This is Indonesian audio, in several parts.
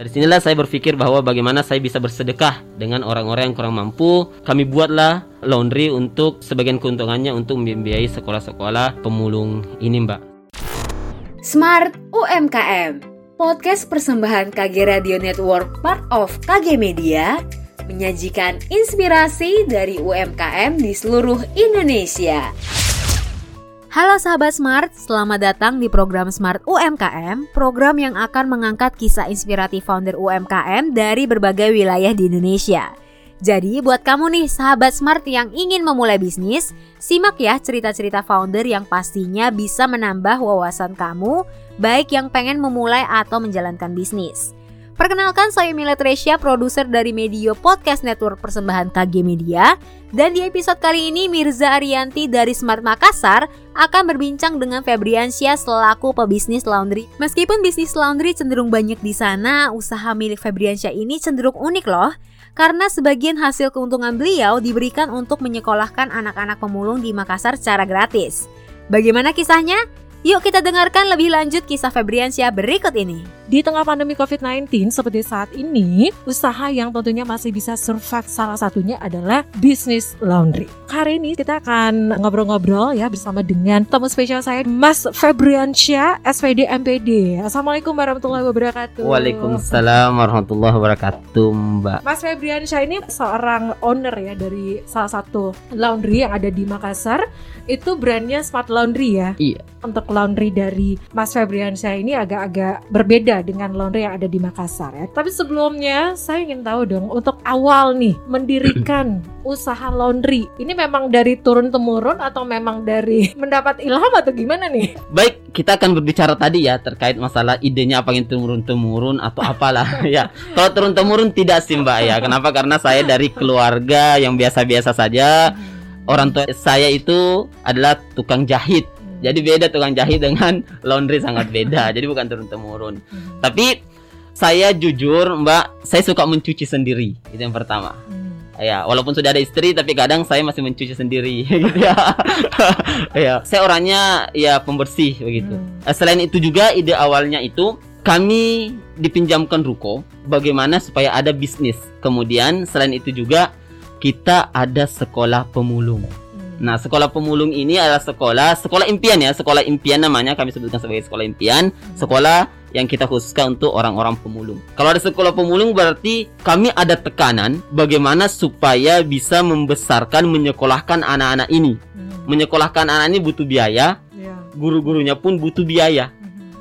Dari sinilah saya berpikir bahwa bagaimana saya bisa bersedekah dengan orang-orang yang kurang mampu. Kami buatlah laundry untuk sebagian keuntungannya untuk membiayai sekolah-sekolah pemulung ini, Mbak. Smart UMKM Podcast persembahan KG Radio Network part of KG Media menyajikan inspirasi dari UMKM di seluruh Indonesia. Halo sahabat Smart, selamat datang di program Smart UMKM, program yang akan mengangkat kisah inspiratif founder UMKM dari berbagai wilayah di Indonesia. Jadi buat kamu nih sahabat smart yang ingin memulai bisnis, simak ya cerita-cerita founder yang pastinya bisa menambah wawasan kamu, baik yang pengen memulai atau menjalankan bisnis. Perkenalkan saya Mila Tresya, produser dari Medio Podcast Network Persembahan KG Media. Dan di episode kali ini Mirza Arianti dari Smart Makassar akan berbincang dengan Febriansyah selaku pebisnis laundry. Meskipun bisnis laundry cenderung banyak di sana, usaha milik Febriansyah ini cenderung unik loh karena sebagian hasil keuntungan beliau diberikan untuk menyekolahkan anak-anak pemulung di Makassar secara gratis. Bagaimana kisahnya? Yuk kita dengarkan lebih lanjut kisah Febriansyah berikut ini. Di tengah pandemi COVID-19 seperti saat ini, usaha yang tentunya masih bisa survive salah satunya adalah bisnis laundry. Hari ini kita akan ngobrol-ngobrol ya bersama dengan tamu spesial saya Mas Febriansyah, SPD MPD. Assalamualaikum warahmatullahi wabarakatuh. Waalaikumsalam warahmatullahi wabarakatuh, Mbak. Mas Febriansyah ini seorang owner ya dari salah satu laundry yang ada di Makassar. Itu brandnya Smart Laundry ya. Iya. Untuk laundry dari Mas Febriansyah ini agak-agak berbeda dengan laundry yang ada di Makassar ya. Tapi sebelumnya saya ingin tahu dong untuk awal nih mendirikan usaha laundry. Ini memang dari turun temurun atau memang dari mendapat ilham atau gimana nih? Baik, kita akan berbicara tadi ya terkait masalah idenya apa yang turun-temurun atau apalah ya. Kalau turun-temurun tidak sih Mbak ya. Kenapa? Karena saya dari keluarga yang biasa-biasa saja. Orang tua saya itu adalah tukang jahit. Jadi beda tukang jahit dengan laundry sangat beda. Jadi bukan turun-temurun. Tapi saya jujur Mbak, saya suka mencuci sendiri. Itu yang pertama. Ya, walaupun sudah ada istri tapi kadang saya masih mencuci sendiri gitu ya. ya, saya orangnya ya pembersih begitu. Eh, Selain itu juga ide awalnya itu kami dipinjamkan ruko bagaimana supaya ada bisnis. Kemudian selain itu juga kita ada sekolah pemulung. Nah, sekolah pemulung ini adalah sekolah sekolah impian ya, sekolah impian namanya kami sebutkan sebagai sekolah impian, sekolah yang kita khususkan untuk orang-orang pemulung. Kalau ada sekolah pemulung berarti kami ada tekanan bagaimana supaya bisa membesarkan menyekolahkan anak-anak ini. Menyekolahkan anak ini butuh biaya, Ya. guru-gurunya pun butuh biaya.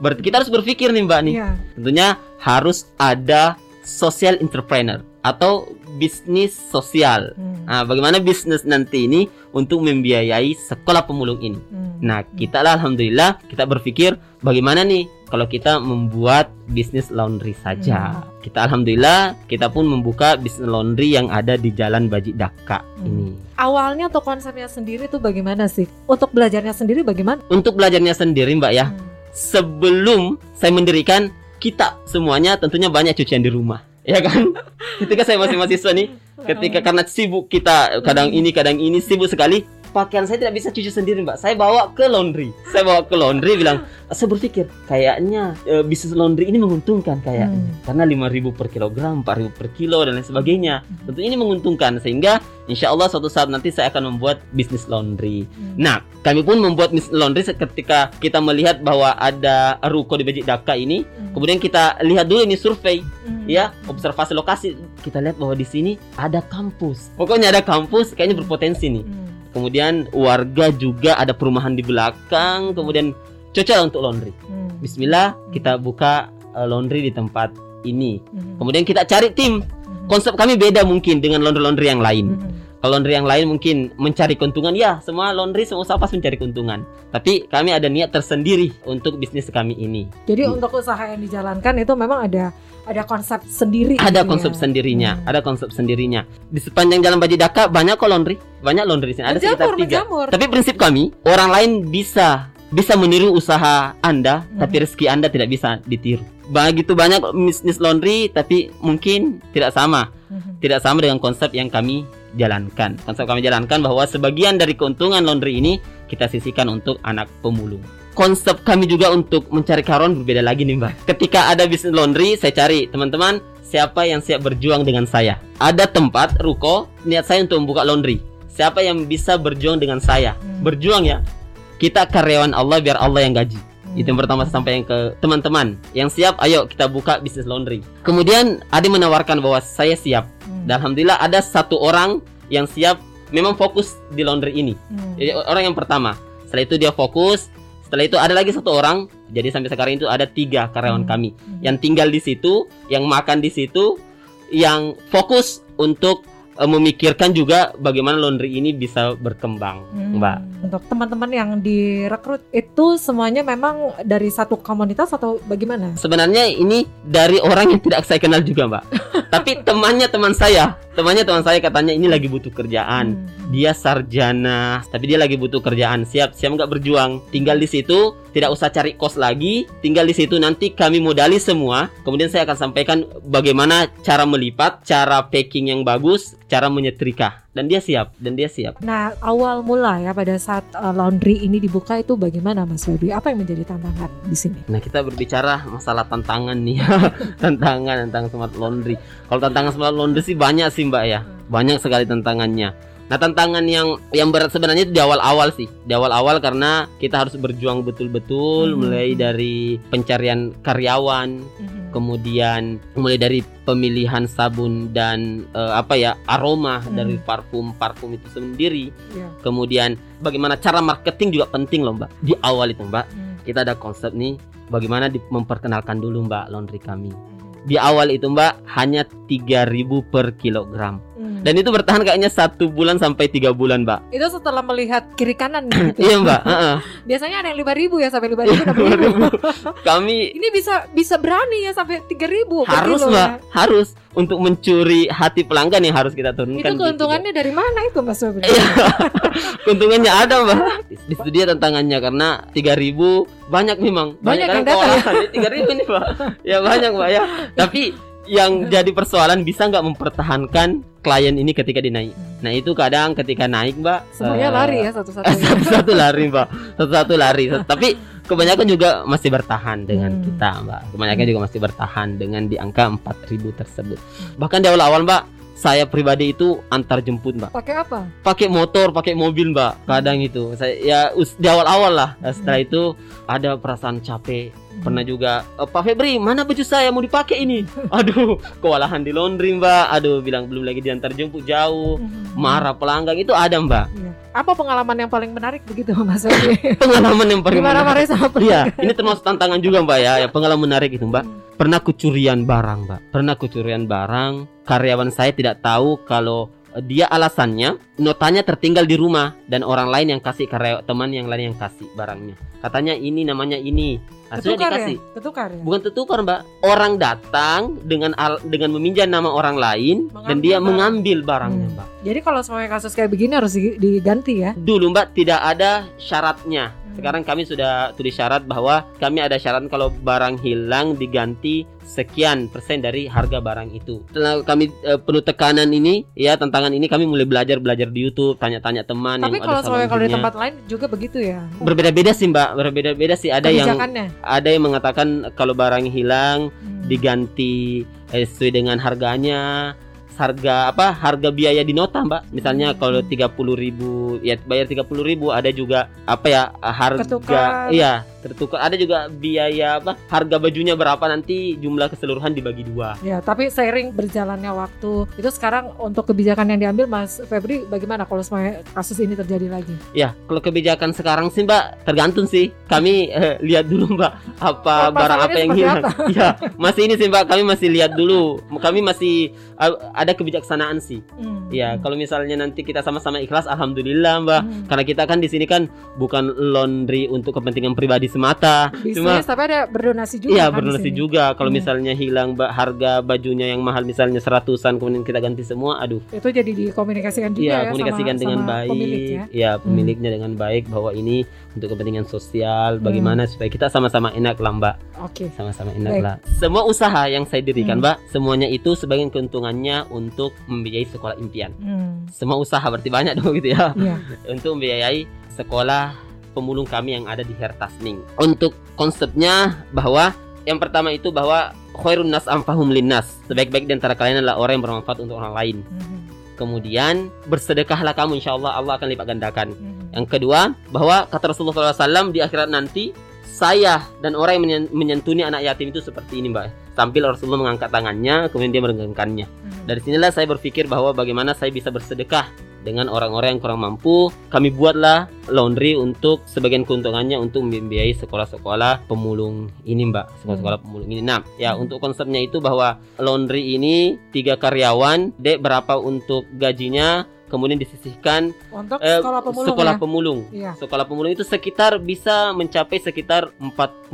Berarti kita harus berpikir nih Mbak nih. Iya. Tentunya harus ada social entrepreneur atau bisnis sosial. Hmm. Nah, bagaimana bisnis nanti ini untuk membiayai sekolah pemulung ini? Hmm. Nah, kita lah alhamdulillah kita berpikir bagaimana nih kalau kita membuat bisnis laundry saja. Kita alhamdulillah kita pun membuka bisnis laundry yang ada di Jalan Baji Daka Hmm. ini. Awalnya atau konsepnya sendiri itu bagaimana sih? Untuk belajarnya sendiri bagaimana? Untuk belajarnya sendiri Mbak ya, Hmm. sebelum saya mendirikan kita semuanya tentunya banyak cucian di rumah. Ya kan? Ketika saya masih mahasiswa nih, ketika karena sibuk kita kadang ini kadang ini sibuk sekali pakaian saya tidak bisa cuci sendiri mbak. Saya bawa ke laundry. Saya bawa ke laundry bilang saya berpikir kayaknya e, bisnis laundry ini menguntungkan kayak Hmm. karena 5000 per kilogram 4000 per kilo dan lain sebagainya. Tentu ini menguntungkan sehingga insya Allah suatu saat nanti saya akan membuat bisnis laundry. Hmm. nah kami pun membuat bisnis laundry ketika kita melihat bahwa ada ruko di Bajik Daka ini. Hmm. kemudian kita lihat dulu ini survei Hmm. ya observasi lokasi. Kita lihat bahwa di sini ada kampus. Pokoknya ada kampus kayaknya berpotensi nih. Hmm. Kemudian warga juga ada perumahan di belakang kemudian cocok untuk laundry Hmm. Bismillah kita buka uh, laundry di tempat ini Hmm. kemudian kita cari tim Hmm. konsep kami beda mungkin dengan laundry laundry yang lain Hmm. Kalau laundry yang lain mungkin mencari keuntungan ya semua laundry semua usaha pasti mencari keuntungan tapi kami ada niat tersendiri untuk bisnis kami ini Jadi Hmm. untuk usaha yang dijalankan itu memang ada ada konsep sendiri. ada konsep ya. sendirinya, Hmm. ada konsep sendirinya. Di sepanjang jalan Baji Daka banyak kok laundry, banyak laundry sini. Ada sekitar Menjamur, tiga. menjamur. Tapi prinsip kami, orang lain bisa bisa meniru usaha Anda, Hmm. tapi rezeki Anda tidak bisa ditiru. Begitu banyak bisnis laundry, tapi mungkin tidak sama, Hmm. tidak sama dengan konsep yang kami jalankan. Konsep kami jalankan bahwa sebagian dari keuntungan laundry ini kita sisihkan untuk anak pemulung. konsep kami juga untuk mencari karyawan berbeda lagi nih mbak. Ketika ada bisnis laundry, saya cari teman-teman siapa yang siap berjuang dengan saya. Ada tempat ruko niat saya untuk membuka laundry. Siapa yang bisa berjuang dengan saya? Hmm. Berjuang ya. Kita karyawan Allah biar Allah yang gaji. Itu yang pertama sampai yang ke teman-teman yang siap. Ayo kita buka bisnis laundry. Kemudian ada menawarkan bahwa saya siap. Hmm. Dan alhamdulillah ada satu orang yang siap memang fokus di laundry ini. Hmm. Jadi orang yang pertama. Setelah itu dia fokus. Setelah itu ada lagi satu orang. Jadi sampai sekarang itu ada tiga karyawan Hmm. kami Hmm. yang tinggal di situ, yang makan di situ, yang fokus untuk eh, memikirkan juga bagaimana laundry ini bisa berkembang, Hmm. Mbak. Untuk teman-teman yang direkrut itu semuanya memang dari satu komunitas atau bagaimana? Sebenarnya ini dari orang yang tidak saya kenal juga, Mbak. Tapi temannya teman saya, temannya teman saya katanya ini lagi butuh kerjaan. Hmm. Dia sarjana, tapi dia lagi butuh kerjaan. Siap, siap nggak berjuang. Tinggal di situ, tidak usah cari kos lagi. Tinggal di situ nanti kami modali semua. Kemudian saya akan sampaikan bagaimana cara melipat, cara packing yang bagus, cara menyetrika. Dan dia siap, dan dia siap. Nah, awal mula ya pada saat uh, laundry ini dibuka itu bagaimana Mas Febri? Apa yang menjadi tantangan di sini? Nah kita berbicara masalah tantangan nih Tantangan tentang smart laundry Kalau tantangan smart laundry sih banyak sih mbak ya Banyak sekali tantangannya Nah tantangan yang yang berat sebenarnya itu di awal-awal sih Di awal-awal karena kita harus berjuang betul-betul Mhm. Mulai dari pencarian karyawan Kemudian mulai dari pemilihan sabun dan eh, apa ya aroma Hmm. dari parfum parfum itu sendiri. Iya. Kemudian bagaimana cara marketing juga penting loh mbak. Di awal itu mbak Hmm. kita ada konsep nih bagaimana memperkenalkan dulu mbak laundry kami di awal itu mbak hanya 3000 per kilogram Hmm. dan itu bertahan kayaknya satu bulan sampai tiga bulan mbak itu setelah melihat kiri kanan gitu. iya mbak heeh. Biasanya ada yang lima ribu ya sampai lima Iya, ribu, enam ribu. 2000. kami Ini bisa bisa berani ya sampai tiga ribu harus mbak ya. harus untuk mencuri hati pelanggan yang harus kita turunkan Itu gitu. keuntungannya dari mana itu Mas? Iya. keuntungannya ada mbak di situ dia tantangannya karena 3000 banyak memang Banyak kan yang datang ya? kewalahan. 3000 nih mbak ya banyak mbak ya tapi yang jadi persoalan bisa nggak mempertahankan klien ini ketika dinaik nah itu kadang ketika naik mbak Semuanya eh, lari ya satu-satu. satu-satu lari mbak satu-satu lari tapi kebanyakan juga masih bertahan dengan Hmm. kita mbak kebanyakan juga masih bertahan dengan di angka 4000 tersebut bahkan di awal-awal mbak saya pribadi itu antar jemput mbak Pakai apa? pakai motor, pakai mobil, Mbak. Kadang itu. Saya ya us- di awal-awal lah. Nah, setelah itu ada perasaan capek. Pernah juga, "Eh, Pak Febri, mana baju saya mau dipakai ini? Aduh, kewalahan di laundry, Mbak. Aduh, bilang belum lagi diantar jemput jauh. Hmm. Marah pelanggan itu ada, Mbak. Iya. Apa pengalaman yang paling menarik begitu Mas? Pengalaman yang paling Gimana menarik. sama pelanggan? ini termasuk tantangan juga, Mbak ya. ya pengalaman menarik itu, Mbak. Hmm. Pernah kecurian barang, Mbak. Pernah kecurian barang. Karyawan saya tidak tahu kalau eh, dia alasannya notanya tertinggal di rumah dan orang lain yang kasih karyawan teman yang lain yang kasih barangnya. Katanya ini namanya ini. Nah, sudah Ketukar dikasih. ya? Ketukar ya? Bukan tertukar, Mbak. Orang datang dengan al- dengan meminjam nama orang lain dan Mengambil dia barang. mengambil barangnya, Hmm. Mbak. Jadi kalau semuanya kasus kayak begini harus di- diganti ya? Dulu, Mbak, tidak ada syaratnya. Sekarang kami sudah tulis syarat bahwa kami ada syarat kalau barang hilang diganti sekian persen dari harga barang itu. Setelah kami eh, penuh tekanan ini, ya tantangan ini kami mulai belajar belajar di YouTube, tanya-tanya teman Tapi yang kalau ada semuanya kalau di tempat lain juga begitu ya? berbeda-beda sih mbak, berbeda-beda sih. Ada yang ada yang mengatakan kalau barang hilang Hmm. diganti eh, sesuai dengan harganya harga apa harga biaya di nota mbak misalnya Hmm. kalau 30.000 ribu ya bayar 30.000 ribu ada juga apa ya harga Ketukar. iya tertukar ada juga biaya apa harga bajunya berapa nanti jumlah keseluruhan dibagi dua Ya, tapi seiring berjalannya waktu, itu sekarang untuk kebijakan yang diambil Mas Febri bagaimana kalau semuanya kasus ini terjadi lagi? ya kalau kebijakan sekarang sih mbak tergantung sih kami eh, lihat dulu mbak apa Oh, barang apa yang hilang ya masih ini sih mbak kami masih lihat dulu kami masih eh, ada kebijaksanaan sih Hmm. Ya, kalau misalnya nanti kita sama-sama ikhlas, alhamdulillah, Mbak. Hmm. Karena kita kan di sini kan bukan laundry untuk kepentingan pribadi semata. Cuma bisnis tapi ada berdonasi juga iya kan berdonasi juga. Kalau Hmm. misalnya hilang harga bajunya yang mahal misalnya seratusan kemudian kita ganti semua, aduh. Itu jadi dikomunikasikan juga Iya, ya komunikasikan sama, dengan sama baik. pemilik ya. Ya, pemiliknya dengan baik bahwa ini untuk kepentingan sosial. Hmm. Bagaimana supaya kita sama-sama enak lah, Mbak. Oke. Sama-sama enak Baik. lah. Semua usaha yang saya dirikan, Hmm. Mbak, semuanya itu sebagian keuntungannya untuk membiayai sekolah impian. Hmm. Semua usaha berarti banyak dong gitu ya. Iya. untuk membiayai sekolah pemulung kami yang ada di Hertasning. Untuk konsepnya bahwa yang pertama itu bahwa khairun nas amfahum linnas. Sebaik-baik di antara kalian adalah orang yang bermanfaat untuk orang lain. Mhm. Kemudian bersedekahlah kamu insya Allah Allah akan lipat gandakan. Mhm. Yang kedua bahwa kata Rasulullah SAW di akhirat nanti saya dan orang yang menyen- menyentuni anak yatim itu seperti ini mbak. Sambil Rasulullah mengangkat tangannya kemudian dia meregangkannya. Mhm. Dari sinilah saya berpikir bahwa bagaimana saya bisa bersedekah dengan orang-orang yang kurang mampu. Kami buatlah laundry untuk sebagian keuntungannya untuk membiayai sekolah-sekolah pemulung ini, Mbak. Sekolah-sekolah pemulung ini. Nah, ya Hmm. untuk konsepnya itu bahwa laundry ini tiga karyawan, dek berapa untuk gajinya, kemudian disisihkan Untuk eh, sekolah pemulung sekolah ya. pemulung. Iya. Sekolah pemulung itu sekitar bisa mencapai sekitar 40%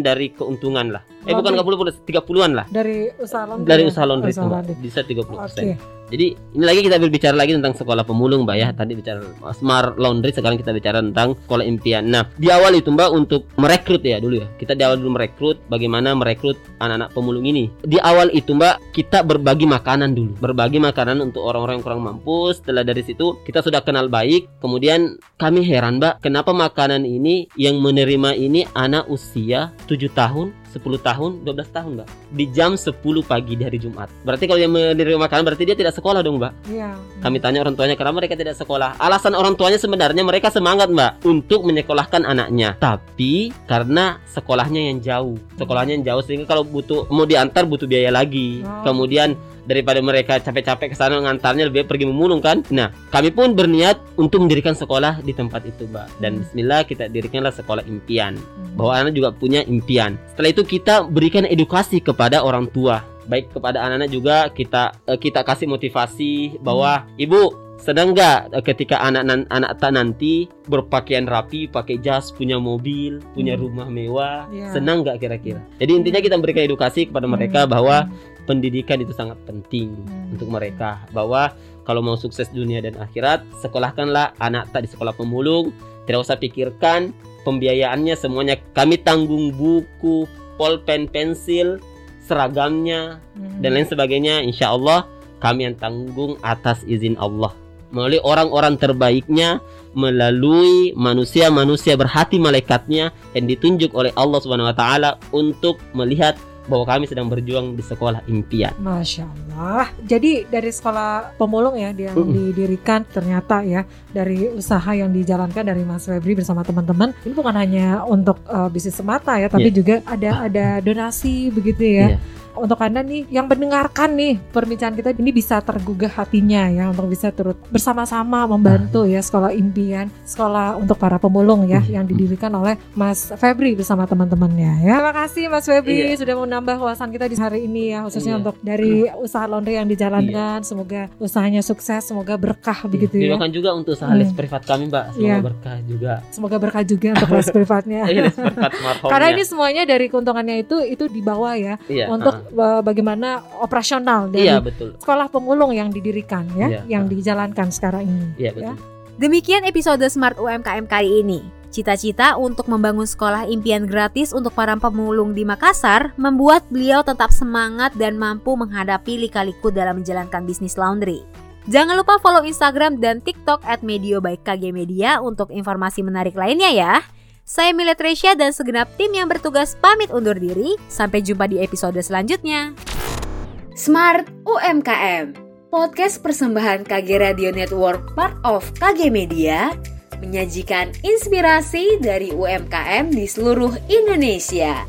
dari keuntungan lah. Eh bukan Laundry. 40%, 30-an lah. Dari usaha laundry. Dari ya? usaha laundry itu, Mbak. laundry. Bisa 30%. Oke. Jadi ini lagi kita berbicara lagi tentang sekolah pemulung Mbak ya. Tadi bicara smart laundry, sekarang kita bicara tentang sekolah impian. Nah, di awal itu Mbak untuk merekrut ya dulu ya. Kita di awal dulu merekrut bagaimana merekrut anak-anak pemulung ini. Di awal itu Mbak kita berbagi makanan dulu. Berbagi makanan untuk orang-orang yang kurang mampu. Setelah dari situ kita sudah kenal baik. Kemudian kami heran Mbak, kenapa makanan ini yang menerima ini anak usia 7 tahun 10 tahun, 12 tahun, Mbak. Di jam 10 pagi di hari Jumat. Berarti kalau yang menerima makanan berarti dia tidak sekolah dong, Mbak. Iya. Kami tanya orang tuanya kenapa mereka tidak sekolah. Alasan orang tuanya sebenarnya mereka semangat, Mbak, untuk menyekolahkan anaknya. Tapi karena sekolahnya yang jauh. Sekolahnya yang jauh sehingga kalau butuh mau diantar butuh biaya lagi. Oh. Kemudian daripada mereka capek-capek ke sana ngantarnya lebih pergi memulung kan. Nah, kami pun berniat untuk mendirikan sekolah di tempat itu, Mbak. Dan Hmm. bismillah kita dirikanlah sekolah impian Mhm. bahwa anak juga punya impian. Setelah itu kita berikan edukasi kepada orang tua, baik kepada anak-anak juga kita eh, kita kasih motivasi bahwa ibu sedang nggak eh, ketika anak anak tak nanti berpakaian rapi, pakai jas, punya mobil, punya Hmm. rumah mewah, Iya. senang nggak kira-kira? Jadi intinya kita memberikan edukasi kepada mereka Hmm. bahwa pendidikan itu sangat penting Hmm. untuk mereka. Bahwa kalau mau sukses dunia dan akhirat sekolahkanlah anak tak di sekolah pemulung. Tidak usah pikirkan pembiayaannya semuanya. Kami tanggung buku pulpen pensil seragamnya Mhm. dan lain sebagainya. Insya Allah kami yang tanggung atas izin Allah. Melalui orang-orang terbaiknya melalui manusia-manusia berhati malaikatnya yang ditunjuk oleh Allah Subhanahu wa taala untuk melihat bahwa kami sedang berjuang di sekolah impian. Masya Allah. Jadi dari sekolah pemulung ya yang Mm-mm. didirikan ternyata ya dari usaha yang dijalankan dari Mas Febri bersama teman-teman ini bukan hanya untuk uh, bisnis semata ya, tapi Iya. juga ada ada donasi begitu ya. Iya. Untuk anda nih yang mendengarkan nih perbincangan kita ini bisa tergugah hatinya ya untuk bisa turut bersama-sama membantu ya sekolah impian, sekolah untuk para pemulung ya Mm. yang didirikan oleh Mas Febri bersama teman-temannya ya. Terima kasih Mas Febri Iya. sudah menambah wawasan kita di hari ini ya khususnya Iya. untuk dari usaha laundry yang dijalankan. Semoga usahanya sukses, semoga berkah begitu ya. Didoakan juga untuk usaha Hmm. les privat kami, Mbak. Semoga Iya. berkah juga. Semoga berkah juga untuk les privatnya. Les privat smart home Karena ini semuanya dari keuntungannya itu itu dibawa ya iya, untuk ah. Bagaimana operasional dari Iya, betul. sekolah pemulung yang didirikan ya, Iya, yang dijalankan sekarang ini. Iya, Ya. betul. Demikian episode Smart UMKM kali ini. Cita-cita untuk membangun sekolah impian gratis untuk para pemulung di Makassar membuat beliau tetap semangat dan mampu menghadapi lika-liku dalam menjalankan bisnis laundry. Jangan lupa follow Instagram dan TikTok at Medio by KG Media untuk informasi menarik lainnya ya. Saya Milet Resya dan segenap tim yang bertugas pamit undur diri. Sampai jumpa di episode selanjutnya. Smart UMKM Podcast persembahan KG Radio Network part of KG Media menyajikan inspirasi dari UMKM di seluruh Indonesia.